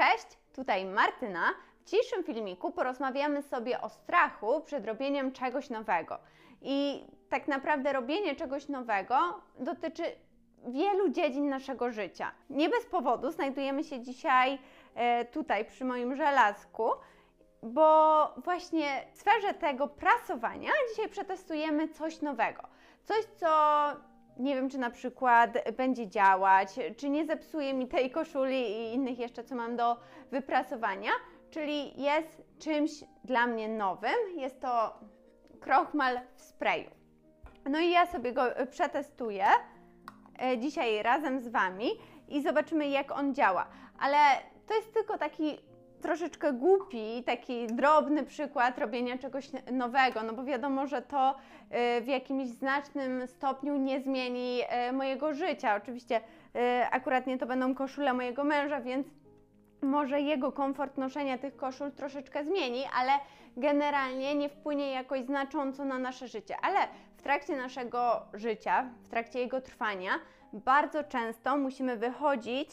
Cześć, tutaj Martyna. W dzisiejszym filmiku porozmawiamy sobie o strachu przed robieniem czegoś nowego. I tak naprawdę robienie czegoś nowego dotyczy wielu dziedzin naszego życia. Nie bez powodu znajdujemy się dzisiaj e, tutaj przy moim żelazku, bo właśnie w sferze tego prasowania dzisiaj przetestujemy coś nowego. Coś, co nie wiem, czy na przykład będzie działać, czy nie zepsuje mi tej koszuli i innych jeszcze, co mam do wyprasowania, czyli jest czymś dla mnie nowym. Jest to krochmal w sprayu. No i ja sobie go przetestuję e, dzisiaj razem z Wami i zobaczymy, jak on działa. Ale to jest tylko taki troszeczkę głupi, taki drobny przykład robienia czegoś nowego, no bo wiadomo, że to y, w jakimś znacznym stopniu nie zmieni y, mojego życia. Oczywiście y, akurat nie to będą koszule mojego męża, więc może jego komfort noszenia tych koszul troszeczkę zmieni, ale generalnie nie wpłynie jakoś znacząco na nasze życie. Ale w trakcie naszego życia, w trakcie jego trwania, bardzo często musimy wychodzić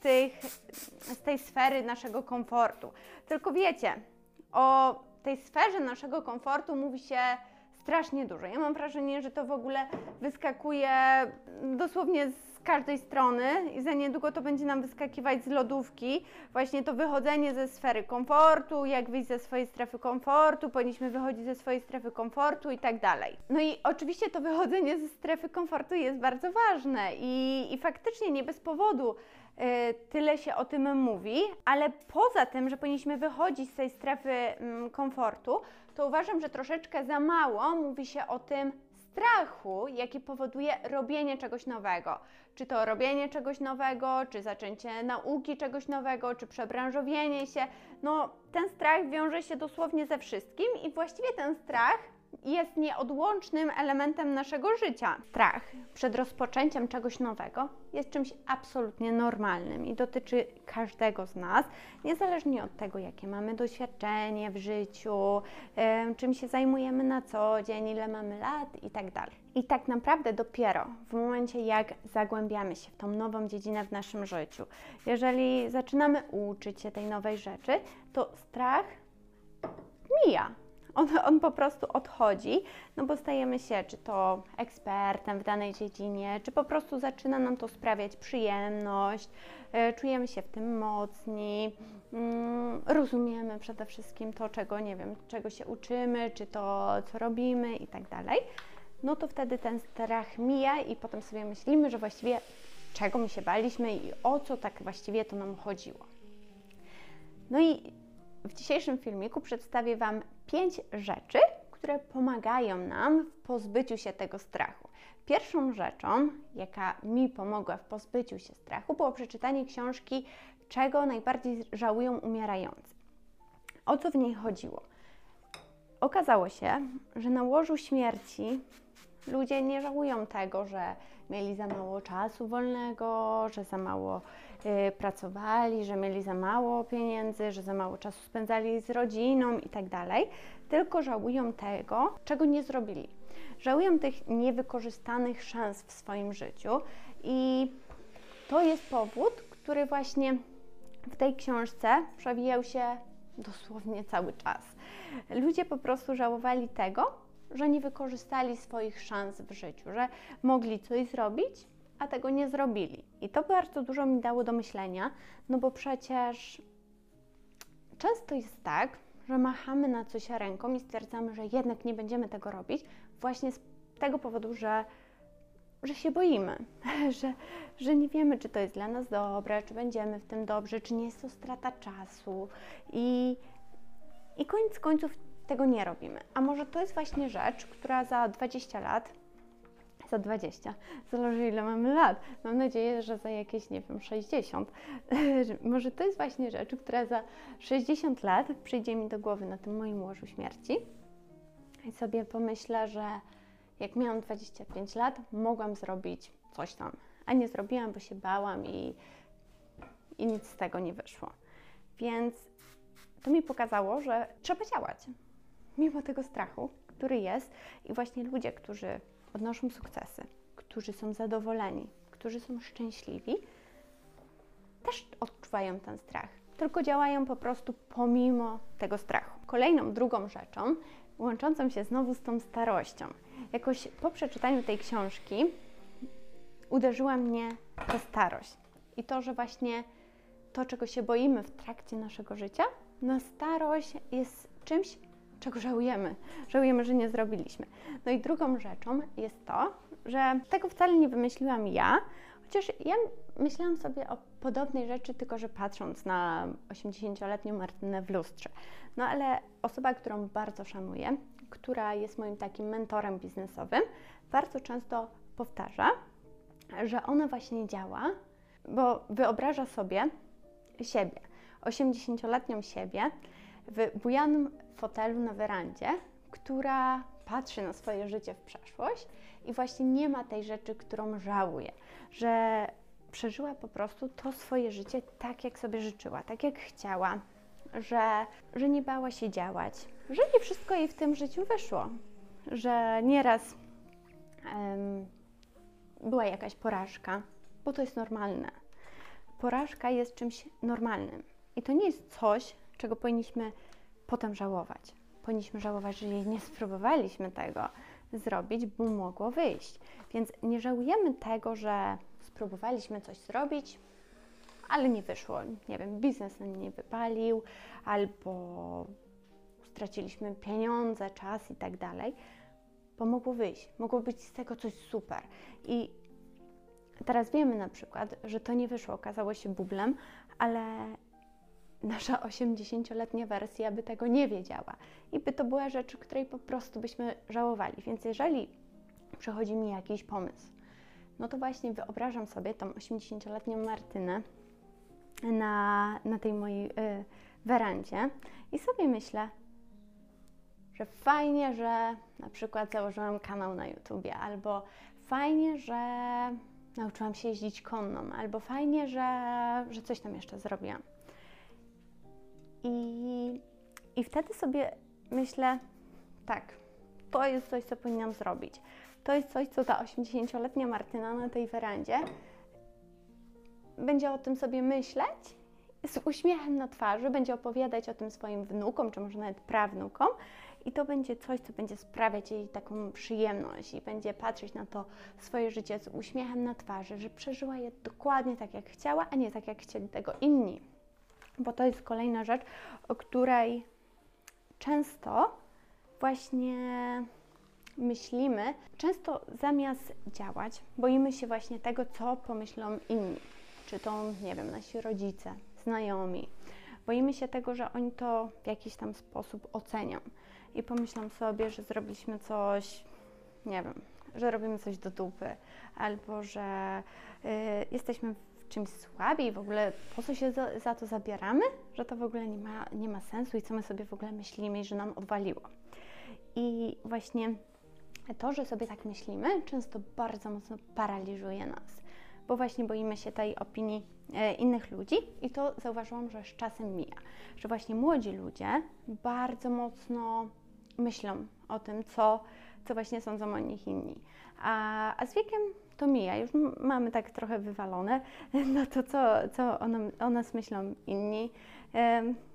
tych, z tej sfery naszego komfortu. Tylko wiecie, o tej sferze naszego komfortu mówi się strasznie dużo. Ja mam wrażenie, że to w ogóle wyskakuje dosłownie z każdej strony i za niedługo to będzie nam wyskakiwać z lodówki. Właśnie to wychodzenie ze sfery komfortu, jak wyjść ze swojej strefy komfortu, powinniśmy wychodzić ze swojej strefy komfortu i tak dalej. No i oczywiście to wychodzenie ze strefy komfortu jest bardzo ważne i, i faktycznie nie bez powodu Y, tyle się o tym mówi, ale poza tym, że powinniśmy wychodzić z tej strefy mm, komfortu, to uważam, że troszeczkę za mało mówi się o tym strachu, jaki powoduje robienie czegoś nowego. Czy to robienie czegoś nowego, czy zaczęcie nauki czegoś nowego, czy przebranżowienie się. No, ten strach wiąże się dosłownie ze wszystkim i właściwie ten strach jest nieodłącznym elementem naszego życia. Strach przed rozpoczęciem czegoś nowego jest czymś absolutnie normalnym i dotyczy każdego z nas, niezależnie od tego, jakie mamy doświadczenie w życiu, czym się zajmujemy na co dzień, ile mamy lat i tak. I tak naprawdę dopiero w momencie, jak zagłębiamy się w tą nową dziedzinę w naszym życiu, jeżeli zaczynamy uczyć się tej nowej rzeczy, to strach mija on, on po prostu odchodzi, no bo stajemy się czy to ekspertem w danej dziedzinie, czy po prostu zaczyna nam to sprawiać przyjemność, e, czujemy się w tym mocni, mm, rozumiemy przede wszystkim to, czego nie wiem, czego się uczymy, czy to, co robimy i tak dalej. No to wtedy ten strach mija i potem sobie myślimy, że właściwie czego my się baliśmy i o co tak właściwie to nam chodziło. No i w dzisiejszym filmiku przedstawię Wam pięć rzeczy, które pomagają nam w pozbyciu się tego strachu. Pierwszą rzeczą, jaka mi pomogła w pozbyciu się strachu, było przeczytanie książki Czego najbardziej żałują umierający. O co w niej chodziło? Okazało się, że na łożu śmierci ludzie nie żałują tego, że mieli za mało czasu wolnego, że za mało y, pracowali, że mieli za mało pieniędzy, że za mało czasu spędzali z rodziną i tak tylko żałują tego, czego nie zrobili. Żałują tych niewykorzystanych szans w swoim życiu i to jest powód, który właśnie w tej książce przewijał się dosłownie cały czas. Ludzie po prostu żałowali tego, że nie wykorzystali swoich szans w życiu, że mogli coś zrobić, a tego nie zrobili. I to bardzo dużo mi dało do myślenia, no bo przecież często jest tak, że machamy na coś ręką i stwierdzamy, że jednak nie będziemy tego robić, właśnie z tego powodu, że, że się boimy, że, że nie wiemy, czy to jest dla nas dobre, czy będziemy w tym dobrze, czy nie jest to strata czasu. I, i koniec końców tego nie robimy. A może to jest właśnie rzecz, która za 20 lat, za 20, zależy ile mamy lat, mam nadzieję, że za jakieś, nie wiem, 60, może to jest właśnie rzecz, która za 60 lat przyjdzie mi do głowy na tym moim łożu śmierci. I sobie pomyślę, że jak miałam 25 lat, mogłam zrobić coś tam, a nie zrobiłam, bo się bałam i, i nic z tego nie wyszło. Więc to mi pokazało, że trzeba działać mimo tego strachu, który jest, i właśnie ludzie, którzy odnoszą sukcesy, którzy są zadowoleni, którzy są szczęśliwi, też odczuwają ten strach. tylko działają po prostu pomimo tego strachu. Kolejną, drugą rzeczą, łączącą się znowu z tą starością, jakoś po przeczytaniu tej książki uderzyła mnie ta starość i to, że właśnie to, czego się boimy w trakcie naszego życia, na starość jest czymś, czego żałujemy. Żałujemy, że nie zrobiliśmy. No i drugą rzeczą jest to, że tego wcale nie wymyśliłam ja, chociaż ja myślałam sobie o podobnej rzeczy, tylko że patrząc na 80-letnią Martynę w lustrze. No ale osoba, którą bardzo szanuję, która jest moim takim mentorem biznesowym, bardzo często powtarza, że ona właśnie działa, bo wyobraża sobie siebie, 80-letnią siebie w bujanym fotelu na werandzie, która patrzy na swoje życie w przeszłość i właśnie nie ma tej rzeczy, którą żałuje, że przeżyła po prostu to swoje życie tak, jak sobie życzyła, tak jak chciała, że, że nie bała się działać, że nie wszystko jej w tym życiu wyszło, że nieraz um, była jakaś porażka, bo to jest normalne. Porażka jest czymś normalnym i to nie jest coś, czego powinniśmy potem żałować. Powinniśmy żałować, że nie spróbowaliśmy tego zrobić, bo mogło wyjść. Więc nie żałujemy tego, że spróbowaliśmy coś zrobić, ale nie wyszło. Nie wiem, biznes nam nie wypalił, albo straciliśmy pieniądze, czas i tak dalej, bo mogło wyjść, mogło być z tego coś super. I teraz wiemy na przykład, że to nie wyszło, okazało się bublem, ale nasza 80-letnia wersja by tego nie wiedziała i by to była rzecz, której po prostu byśmy żałowali. Więc jeżeli przychodzi mi jakiś pomysł, no to właśnie wyobrażam sobie tą 80-letnią Martynę na, na tej mojej y, werandzie i sobie myślę, że fajnie, że na przykład założyłam kanał na YouTubie, albo fajnie, że nauczyłam się jeździć konną, albo fajnie, że, że coś tam jeszcze zrobiłam. I, I wtedy sobie myślę, tak, to jest coś, co powinnam zrobić. To jest coś, co ta 80-letnia Martyna na tej werandzie będzie o tym sobie myśleć z uśmiechem na twarzy, będzie opowiadać o tym swoim wnukom, czy może nawet prawnukom, i to będzie coś, co będzie sprawiać jej taką przyjemność i będzie patrzeć na to swoje życie z uśmiechem na twarzy, że przeżyła je dokładnie tak, jak chciała, a nie tak, jak chcieli tego inni. Bo to jest kolejna rzecz, o której często właśnie myślimy, często zamiast działać, boimy się właśnie tego, co pomyślą inni. Czy to, nie wiem, nasi rodzice, znajomi. Boimy się tego, że oni to w jakiś tam sposób ocenią i pomyślą sobie, że zrobiliśmy coś, nie wiem, że robimy coś do dupy, albo że y, jesteśmy czymś słabi i w ogóle po co się za, za, to zabieramy, że to w ogóle nie ma, nie ma sensu i co my sobie w ogóle myślimy że nam odwaliło. I właśnie to, że sobie tak myślimy, często bardzo mocno paraliżuje nas, bo właśnie boimy się tej opinii e, innych ludzi i to zauważyłam, że z czasem mija, że właśnie młodzi ludzie bardzo mocno myślą o tym, co, co właśnie sądzą o nich inni. A, a z wiekiem to mija, już mamy tak trochę wywalone na to, co, co o, nam, o nas myślą inni.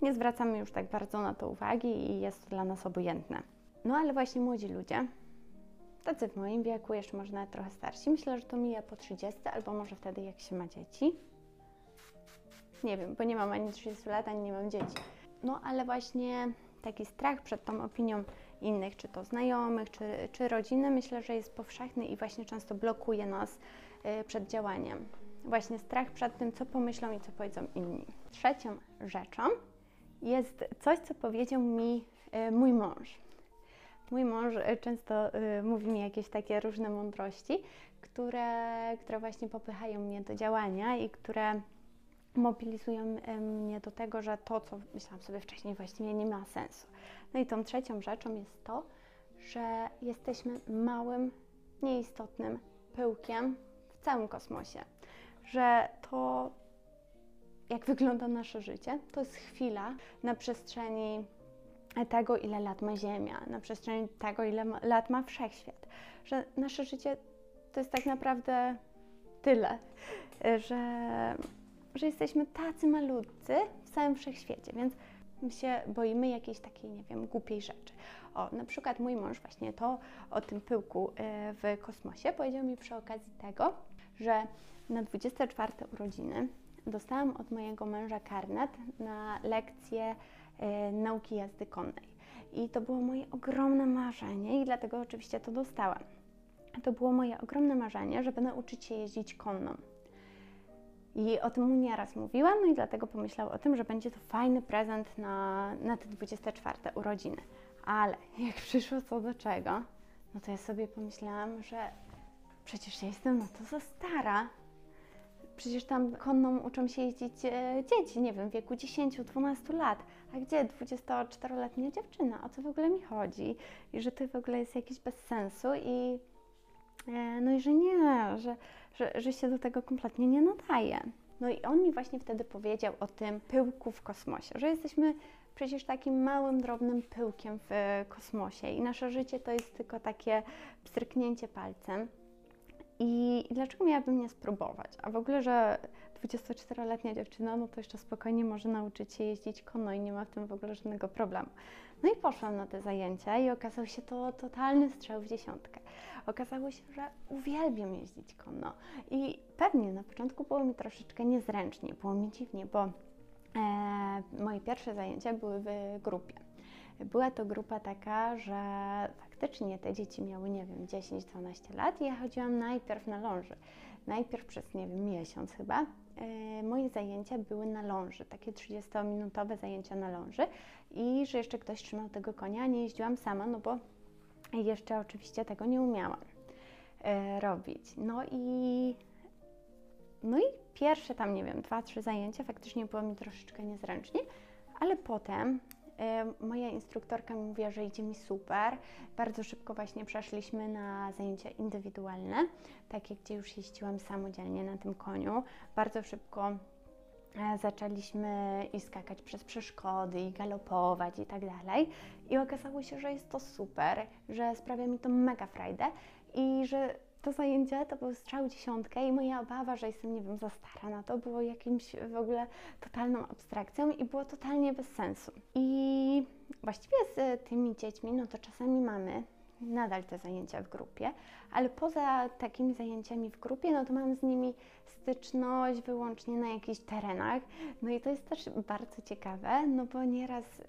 Nie zwracamy już tak bardzo na to uwagi i jest to dla nas obojętne. No ale właśnie młodzi ludzie, tacy w moim wieku, jeszcze może nawet trochę starsi, myślę, że to mija po 30 albo może wtedy, jak się ma dzieci. Nie wiem, bo nie mam ani 30 lat, ani nie mam dzieci. No ale właśnie taki strach przed tą opinią innych, czy to znajomych, czy, czy rodziny, myślę, że jest powszechny i właśnie często blokuje nas y, przed działaniem. Właśnie strach przed tym, co pomyślą i co powiedzą inni. Trzecią rzeczą jest coś, co powiedział mi y, mój mąż. Mój mąż y, często mówi mi jakieś takie różne mądrości, które, które właśnie popychają mnie do działania i które mobilizują mnie do tego, że to, co myślałam sobie wcześniej, właściwie nie ma sensu. No i tą trzecią rzeczą jest to, że jesteśmy małym, nieistotnym pyłkiem w całym kosmosie. Że to, jak wygląda nasze życie, to jest chwila na przestrzeni tego, ile lat ma Ziemia, na przestrzeni tego, ile ma, lat ma wszechświat. Że nasze życie to jest tak naprawdę tyle, że że jesteśmy tacy malutcy w całym wszechświecie, więc się boimy jakiejś takiej, nie wiem, głupiej rzeczy. O, na przykład mój mąż właśnie to o tym pyłku e, w kosmosie powiedział mi przy okazji tego, że na 24 urodziny dostałam od mojego męża karnet na lekcję e, nauki jazdy konnej. I to było moje ogromne marzenie i dlatego oczywiście to dostałam. To było moje ogromne marzenie, żeby nauczyć się jeździć konną. I o tym mu nieraz mówiłam, no i dlatego pomyślał o tym, że będzie to fajny prezent na, na te 24 urodziny. Ale jak przyszło co do czego, no to ja sobie pomyślałam, że przecież ja jestem no to za stara. Przecież tam konną uczą się jeździć e, dzieci, nie wiem, w wieku 10-12 lat. A gdzie 24-letnia dziewczyna? O co w ogóle mi chodzi? I że to w ogóle jest jakiś bez sensu i no i że nie, że, że, że się do tego kompletnie nie nadaje. No i on mi właśnie wtedy powiedział o tym pyłku w kosmosie, że jesteśmy przecież takim małym, drobnym pyłkiem w kosmosie i nasze życie to jest tylko takie pstryknięcie palcem. I dlaczego miałabym nie spróbować? A w ogóle, że 24-letnia dziewczyna, no to jeszcze spokojnie może nauczyć się jeździć konno i nie ma w tym w ogóle żadnego problemu. No i poszłam na te zajęcia i okazał się to totalny strzał w dziesiątkę. Okazało się, że uwielbiam jeździć konno i pewnie na początku było mi troszeczkę niezręcznie, było mi dziwnie, bo e, moje pierwsze zajęcia były w grupie. Była to grupa taka, że faktycznie te dzieci miały, nie wiem, 10-12 lat i ja chodziłam najpierw na ląży. Najpierw przez, nie wiem, miesiąc chyba. E, moje zajęcia były na ląży, takie 30-minutowe zajęcia na ląży i że jeszcze ktoś trzymał tego konia, nie jeździłam sama, no bo jeszcze oczywiście tego nie umiałam e, robić. No i, no i pierwsze tam, nie wiem, dwa, trzy zajęcia faktycznie było mi troszeczkę niezręcznie, ale potem e, moja instruktorka mi mówiła, że idzie mi super. Bardzo szybko właśnie przeszliśmy na zajęcia indywidualne, takie, gdzie już jeździłam samodzielnie na tym koniu. Bardzo szybko zaczęliśmy i skakać przez przeszkody, i galopować i tak dalej. I okazało się, że jest to super, że sprawia mi to mega frajdę i że to zajęcie to był strzał dziesiątkę i moja obawa, że jestem, nie wiem, za stara na to, było jakimś w ogóle totalną abstrakcją i było totalnie bez sensu. I właściwie z tymi dziećmi, no to czasami mamy nadal te zajęcia w grupie, ale poza takimi zajęciami w grupie, no to mam z nimi styczność wyłącznie na jakichś terenach. No i to jest też bardzo ciekawe, no bo nieraz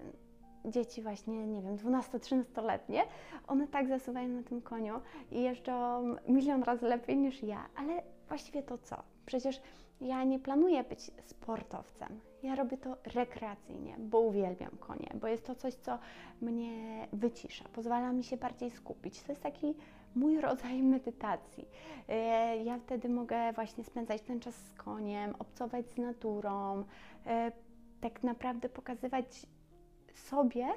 dzieci właśnie, nie wiem, 12-13-letnie, one tak zasuwają na tym koniu i jeżdżą milion razy lepiej niż ja, ale właściwie to co? Przecież ja nie planuję być sportowcem. Ja robię to rekreacyjnie, bo uwielbiam konie, bo jest to coś, co mnie wycisza, pozwala mi się bardziej skupić. To jest taki mój rodzaj medytacji. E, ja wtedy mogę właśnie spędzać ten czas z koniem, obcować z naturą, e, tak naprawdę pokazywać sobie,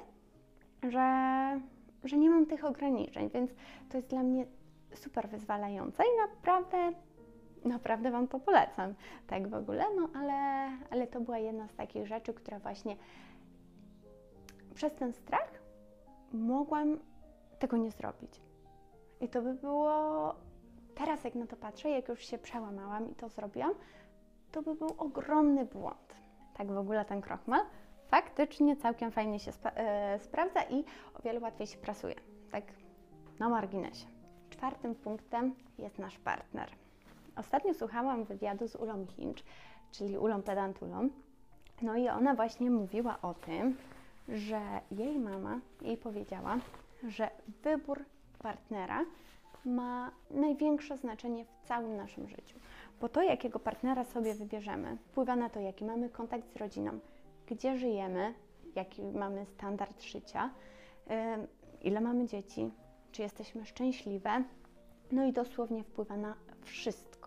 że, że nie mam tych ograniczeń, więc to jest dla mnie super wyzwalające i naprawdę naprawdę Wam to polecam, tak w ogóle, no ale, ale to była jedna z takich rzeczy, która właśnie przez ten strach mogłam tego nie zrobić. I to by było, teraz jak na to patrzę, jak już się przełamałam i to zrobiłam, to by był ogromny błąd. Tak w ogóle ten krochmal faktycznie całkiem fajnie się e, sprawdza i o wiele łatwiej się prasuje. Tak na marginesie. Czwartym punktem jest nasz partner. Ostatnio słuchałam wywiadu z Ulą Hinch, czyli Ulą Pedantulą, no i ona właśnie mówiła o tym, że jej mama jej powiedziała, że wybór partnera ma największe znaczenie w całym naszym życiu. Bo to, jakiego partnera sobie wybierzemy, wpływa na to, jaki mamy kontakt z rodziną, gdzie żyjemy, jaki mamy standard życia, ile mamy dzieci, czy jesteśmy szczęśliwe, no i dosłownie wpływa na wszystko.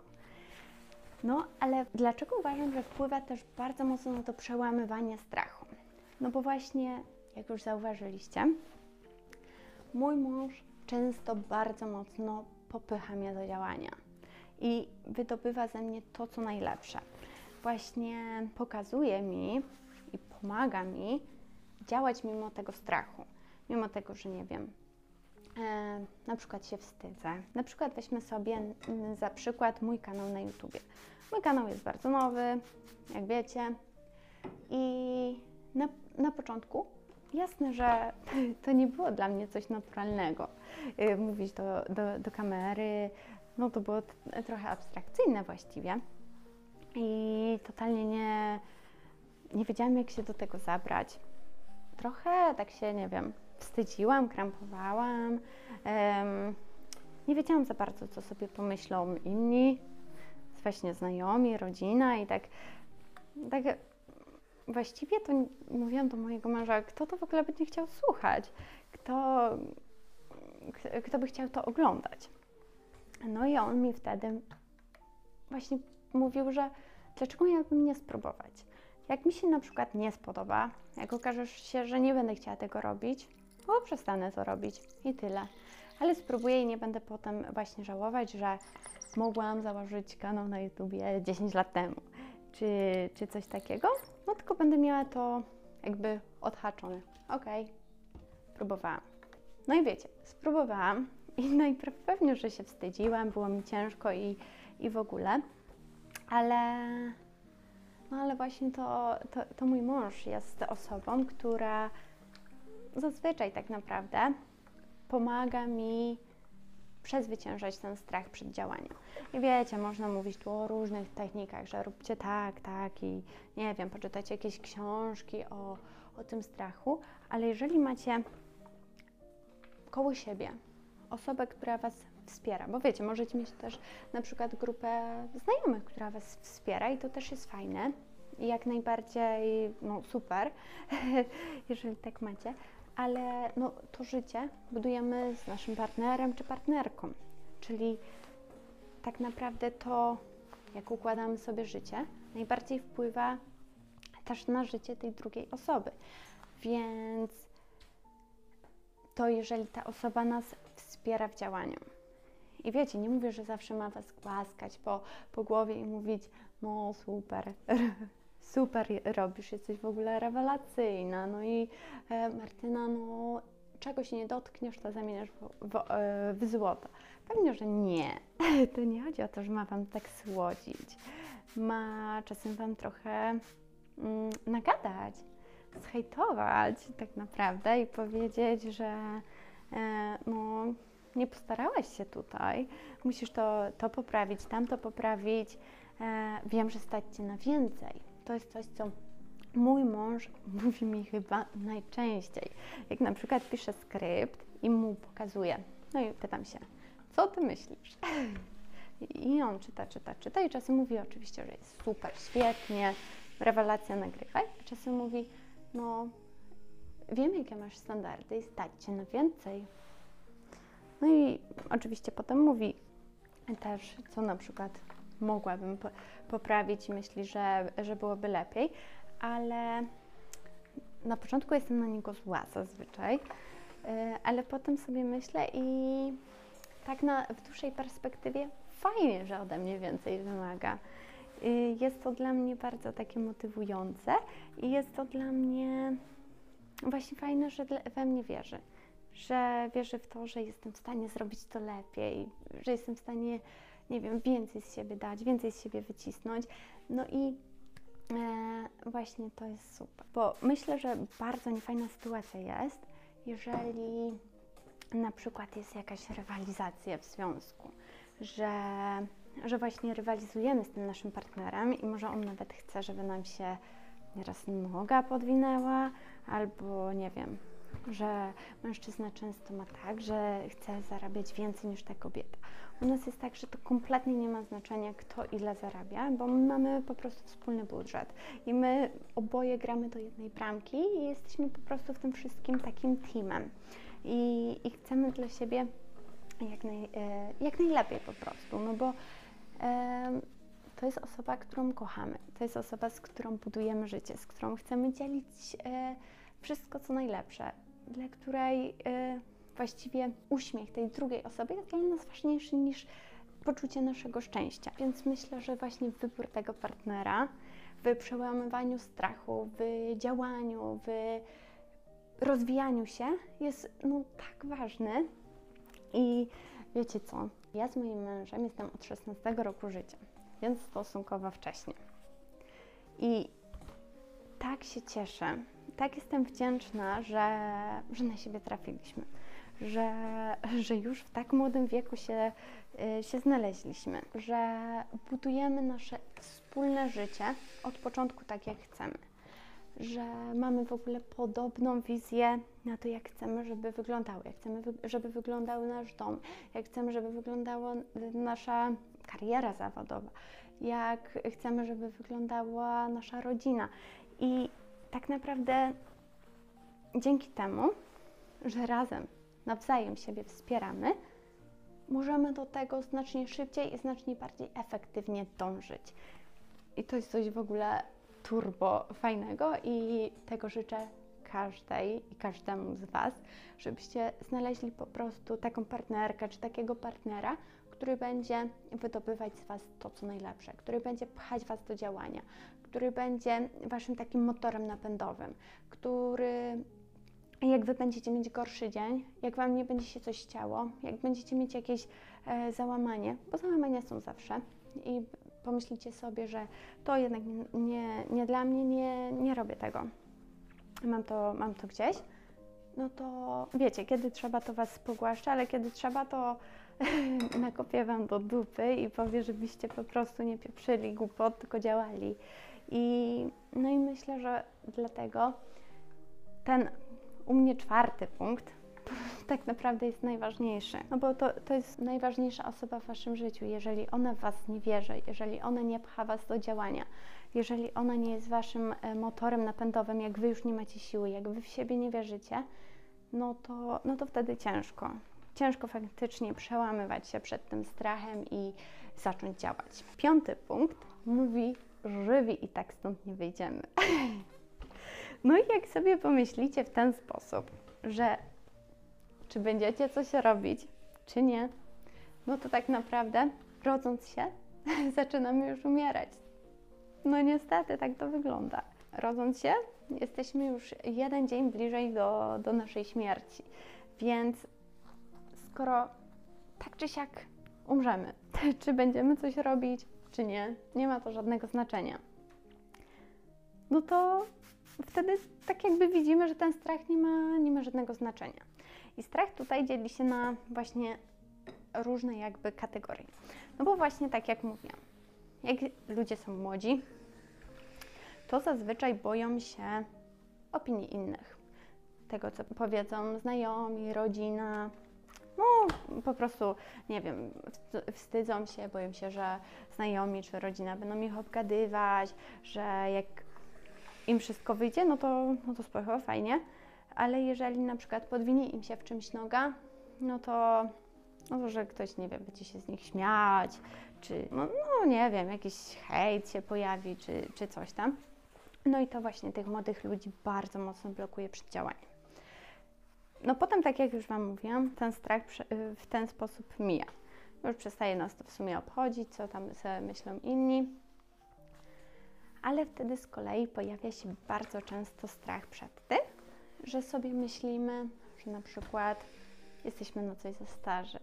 No, ale dlaczego uważam, że wpływa też bardzo mocno na to przełamywanie strachu? No bo właśnie, jak już zauważyliście, mój mąż często bardzo mocno popycha mnie do działania i wydobywa ze mnie to, co najlepsze. Właśnie pokazuje mi i pomaga mi działać mimo tego strachu, mimo tego, że nie wiem, e, na przykład się wstydzę. Na przykład weźmy sobie za przykład mój kanał na YouTubie. Mój kanał jest bardzo nowy, jak wiecie, I na, na początku jasne, że to nie było dla mnie coś naturalnego. Y, mówić do, do, do kamery, no to było trochę abstrakcyjne właściwie. I totalnie nie, nie wiedziałam, jak się do tego zabrać. Trochę tak się, nie wiem, wstydziłam, krampowałam. em, nie wiedziałam za bardzo, co sobie pomyślą inni, właśnie znajomi, rodzina i tak, tak właściwie to mówiłam do mojego męża, kto to w ogóle będzie chciał słuchać, kto, kto by chciał to oglądać. No i on mi wtedy właśnie mówił, że dlaczego miałabym nie spróbować. Jak mi się na przykład nie spodoba, jak okaże się, że nie będę chciała tego robić, to przestanę to robić i tyle. Ale spróbuję i nie będę potem właśnie żałować, że mogłam założyć kanał na YouTubie 10 lat temu, czy, czy coś takiego. No tylko będę miała to jakby odhaczone. Okej, próbowałam. No i wiecie, spróbowałam i najpierw pewnie, że się wstydziłam, było mi ciężko i, i w ogóle, ale no ale właśnie to, to, to mój mąż jest osobą, która zazwyczaj tak naprawdę pomaga mi przezwyciężać ten strach przed działaniem. I wiecie, można mówić tu o różnych technikach, że róbcie tak, tak i nie wiem, poczytajcie jakieś książki o, o tym strachu, ale jeżeli macie koło siebie osobę, która Was wspiera, bo wiecie, możecie mieć też na przykład grupę znajomych, która Was wspiera i to też jest fajne i jak najbardziej, no super, jeżeli tak macie, ale no, to życie budujemy z naszym partnerem czy partnerką, czyli tak naprawdę to, jak układamy sobie życie, najbardziej wpływa też na życie tej drugiej osoby. Więc to jeżeli ta osoba nas wspiera w działaniu. I wiecie, nie mówię, że zawsze ma Was głaskać po, po głowie i mówić, no super, super robisz, jesteś w ogóle rewelacyjna, no i e, Martyna, no czego się nie dotkniesz, to zamieniasz w, w, e, w złoto. Pewnie, że nie. To nie chodzi o to, że ma Wam tak słodzić. Ma czasem Wam trochę mm, nagadać, zhejtować tak naprawdę i powiedzieć, że e, no, nie postarałaś się tutaj, musisz to, to poprawić, tamto poprawić. E, wiem, że stać Cię na więcej. To jest coś, co mój mąż mówi mi chyba najczęściej. Jak na przykład piszę skrypt i mu pokazuję, no i pytam się, co Ty myślisz? I on czyta, czyta, czyta i czasem mówi oczywiście, że jest super, świetnie, rewelacja nagrywaj, a czasem mówi, no wiem jakie masz standardy i stać Cię na więcej. No i oczywiście potem mówi też, co na przykład mogłabym po- poprawić i myśli, że, że byłoby lepiej, ale na początku jestem na niego zła zazwyczaj, yy, ale potem sobie myślę i tak na, w dłuższej perspektywie fajnie, że ode mnie więcej wymaga. Yy, Jest to dla mnie bardzo takie motywujące i jest to dla mnie właśnie fajne, że we mnie wierzy. Że wierzy w to, że jestem w stanie zrobić to lepiej, że jestem w stanie, nie wiem, więcej z siebie dać, więcej z siebie wycisnąć. No i e, właśnie to jest super. Bo myślę, że bardzo niefajna sytuacja jest, jeżeli na przykład jest jakaś rywalizacja w związku, że, że właśnie rywalizujemy z tym naszym partnerem i może on nawet chce, żeby nam się nieraz noga podwinęła, albo nie wiem, że mężczyzna często ma tak, że chce zarabiać więcej niż ta kobieta. U nas jest tak, że to kompletnie nie ma znaczenia, kto ile zarabia, bo my mamy po prostu wspólny budżet i my oboje gramy do jednej bramki i jesteśmy po prostu w tym wszystkim takim teamem. I, i chcemy dla siebie jak, naj, e, jak najlepiej po prostu, no bo em, to jest osoba, którą kochamy, to jest osoba, z którą budujemy życie, z którą chcemy dzielić e, wszystko, co najlepsze, dla której e, właściwie uśmiech tej drugiej osoby jest dla nas ważniejszy niż poczucie naszego szczęścia. Więc myślę, że właśnie wybór tego partnera w przełamywaniu strachu, w działaniu, w rozwijaniu się jest no, tak ważny. I wiecie co? Ja z moim mężem jestem od 16 roku życia, więc stosunkowo wcześnie. I tak się cieszę, tak jestem wdzięczna, że, że na siebie trafiliśmy, że, że już w tak młodym wieku się, y, się znaleźliśmy, że budujemy nasze wspólne życie od początku tak, jak chcemy że mamy w ogóle podobną wizję na to, jak chcemy, żeby wyglądały, jak chcemy, żeby wyglądał nasz dom, jak chcemy, żeby wyglądała nasza kariera zawodowa, jak chcemy, żeby wyglądała nasza rodzina. I tak naprawdę dzięki temu, że razem nawzajem siebie wspieramy, możemy do tego znacznie szybciej i znacznie bardziej efektywnie dążyć. I to jest coś w ogóle turbo fajnego i tego życzę każdej i każdemu z Was, żebyście znaleźli po prostu taką partnerkę czy takiego partnera, który będzie wydobywać z Was to, co najlepsze, który będzie pchać Was do działania, który będzie Waszym takim motorem napędowym, który jak Wy będziecie mieć gorszy dzień, jak Wam nie będzie się coś chciało, jak będziecie mieć jakieś e, załamanie, bo załamania są zawsze i pomyślicie sobie, że to jednak nie, nie, dla mnie, nie, nie robię tego, mam to, mam to gdzieś, no to wiecie, kiedy trzeba, to Was pogłaszcza, ale kiedy trzeba, to nakopię Wam do dupy i powie, żebyście po prostu nie pieprzyli głupot, tylko działali. I, no i myślę, że dlatego ten u mnie czwarty punkt tak naprawdę jest najważniejszy. No bo to, to jest najważniejsza osoba w Waszym życiu. Jeżeli ona w Was nie wierzy, jeżeli ona nie pcha Was do działania, jeżeli ona nie jest Waszym e, motorem napędowym, jak Wy już nie macie siły, jak Wy w siebie nie wierzycie, no to, no to wtedy ciężko. Ciężko faktycznie przełamywać się przed tym strachem i zacząć działać. Piąty punkt mówi żywi i tak stąd nie wyjdziemy. No i jak sobie pomyślicie w ten sposób, że czy będziecie coś robić, czy nie, no to tak naprawdę rodząc się, zaczynamy już umierać. No niestety tak to wygląda. Rodząc się, jesteśmy już jeden dzień bliżej do, do naszej śmierci. Więc skoro tak czy siak umrzemy, czy będziemy coś robić, czy nie, nie ma to żadnego znaczenia. No to wtedy tak jakby widzimy, że ten strach nie ma, nie ma żadnego znaczenia. I strach tutaj dzieli się na właśnie różne jakby kategorie. No bo właśnie tak jak mówiłam, jak ludzie są młodzi, to zazwyczaj boją się opinii innych. Tego, co powiedzą znajomi, rodzina. Po prostu, nie wiem, wstydzą się, boją się, że znajomi czy rodzina będą ich obgadywać, że jak im wszystko wyjdzie, no to, no to spoko, fajnie ale jeżeli na przykład podwinie im się w czymś noga, no to, no to że ktoś, nie wiem, będzie się z nich śmiać, czy, no, no nie wiem, jakiś hejt się pojawi, czy, czy coś tam. No i to właśnie tych młodych ludzi bardzo mocno blokuje przed działaniem. No potem, tak jak już Wam mówiłam, ten strach w ten sposób mija. Już przestaje nas to w sumie obchodzić, co tam sobie myślą inni. Ale wtedy z kolei pojawia się bardzo często strach przed tym, że sobie myślimy, że na przykład jesteśmy na coś za starzy,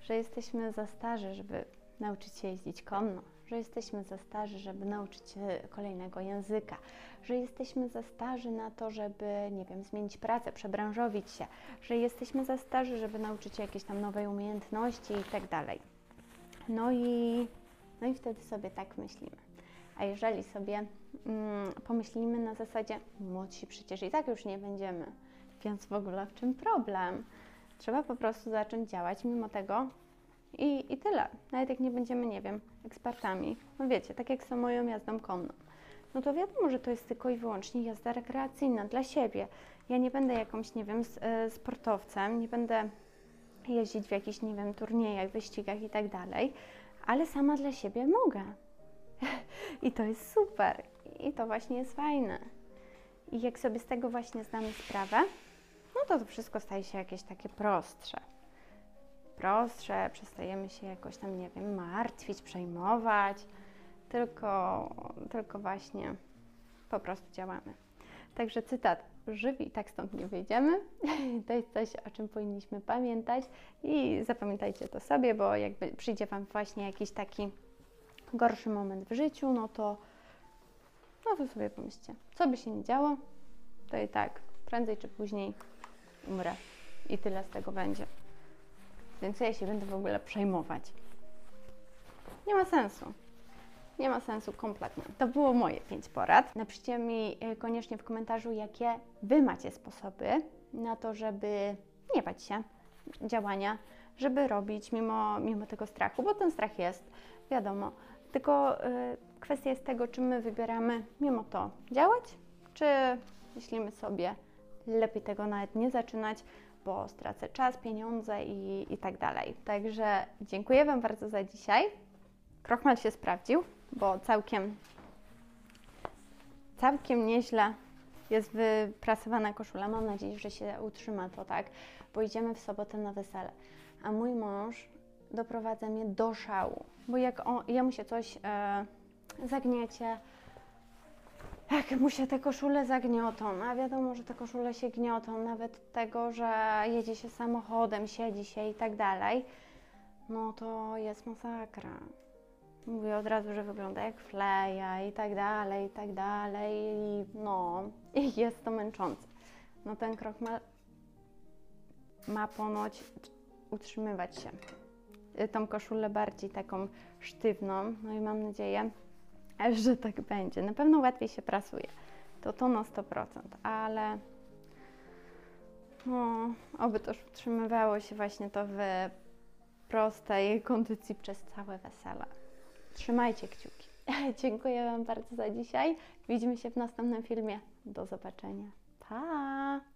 że jesteśmy za starzy, żeby nauczyć się jeździć konno, że jesteśmy za starzy, żeby nauczyć się kolejnego języka, że jesteśmy za starzy na to, żeby, nie wiem, zmienić pracę, przebranżowić się, że jesteśmy za starzy, żeby nauczyć się jakiejś tam nowej umiejętności i tak dalej. No i, no i wtedy sobie tak myślimy. A jeżeli sobie mm, pomyślimy na zasadzie, młodsi przecież i tak już nie będziemy, więc w ogóle w czym problem? Trzeba po prostu zacząć działać mimo tego i, i tyle. Nawet jak nie będziemy, nie wiem, ekspertami. No wiecie, tak jak z moją jazdą konną. No to wiadomo, że to jest tylko i wyłącznie jazda rekreacyjna dla siebie. Ja nie będę jakąś, nie wiem, e, sportowcem, nie będę jeździć w jakichś, nie wiem, turniejach, wyścigach i tak dalej, ale sama dla siebie mogę. I to jest super. I to właśnie jest fajne. I jak sobie z tego właśnie zdamy sprawę, no to to wszystko staje się jakieś takie prostsze. Prostsze, przestajemy się jakoś tam, nie wiem, martwić, przejmować, tylko, tylko właśnie po prostu działamy. Także cytat, żywi, tak stąd nie wyjdziemy. To jest coś, o czym powinniśmy pamiętać i zapamiętajcie to sobie, bo jakby przyjdzie Wam właśnie jakiś taki gorszy moment w życiu, no to, no to sobie pomyślcie, co by się nie działo, to i tak prędzej czy później umrę i tyle z tego będzie. Więc ja się będę w ogóle przejmować. Nie ma sensu. Nie ma sensu kompletnie. To było moje pięć porad. Napiszcie mi y, koniecznie w komentarzu, jakie Wy macie sposoby na to, żeby nie bać się działania, żeby robić mimo, mimo tego strachu, bo ten strach jest, wiadomo. Tylko y, kwestia jest tego, czy my wybieramy mimo to działać, czy myślimy sobie, lepiej tego nawet nie zaczynać, bo stracę czas, pieniądze i, i tak dalej. Także dziękuję Wam bardzo za dzisiaj. Krochmal się sprawdził, bo całkiem, całkiem nieźle jest wyprasowana koszula. Mam nadzieję, że się utrzyma to tak, bo idziemy w sobotę na wesele. A mój mąż doprowadza mnie do szału, bo jak on, jemu się coś e, zagniecie, jak mu się te koszule zagniotą, a wiadomo, że te koszule się gniotą, nawet tego, że jedzie się samochodem, siedzi się i tak dalej, no to jest masakra. Mówię od razu, że wygląda jak fleja i tak dalej, i tak dalej. I no, i jest to męczące. No ten krok ma, ma ponoć utrzymywać się. Y, Tą koszulę bardziej taką sztywną, no i mam nadzieję, że tak będzie. Na pewno łatwiej się prasuje. To to na 100%, ale no, oby też utrzymywało się właśnie to w prostej kondycji przez całe wesele. Trzymajcie kciuki. Dziękuję Wam bardzo za dzisiaj. Widzimy się w następnym filmie. Do zobaczenia. Pa!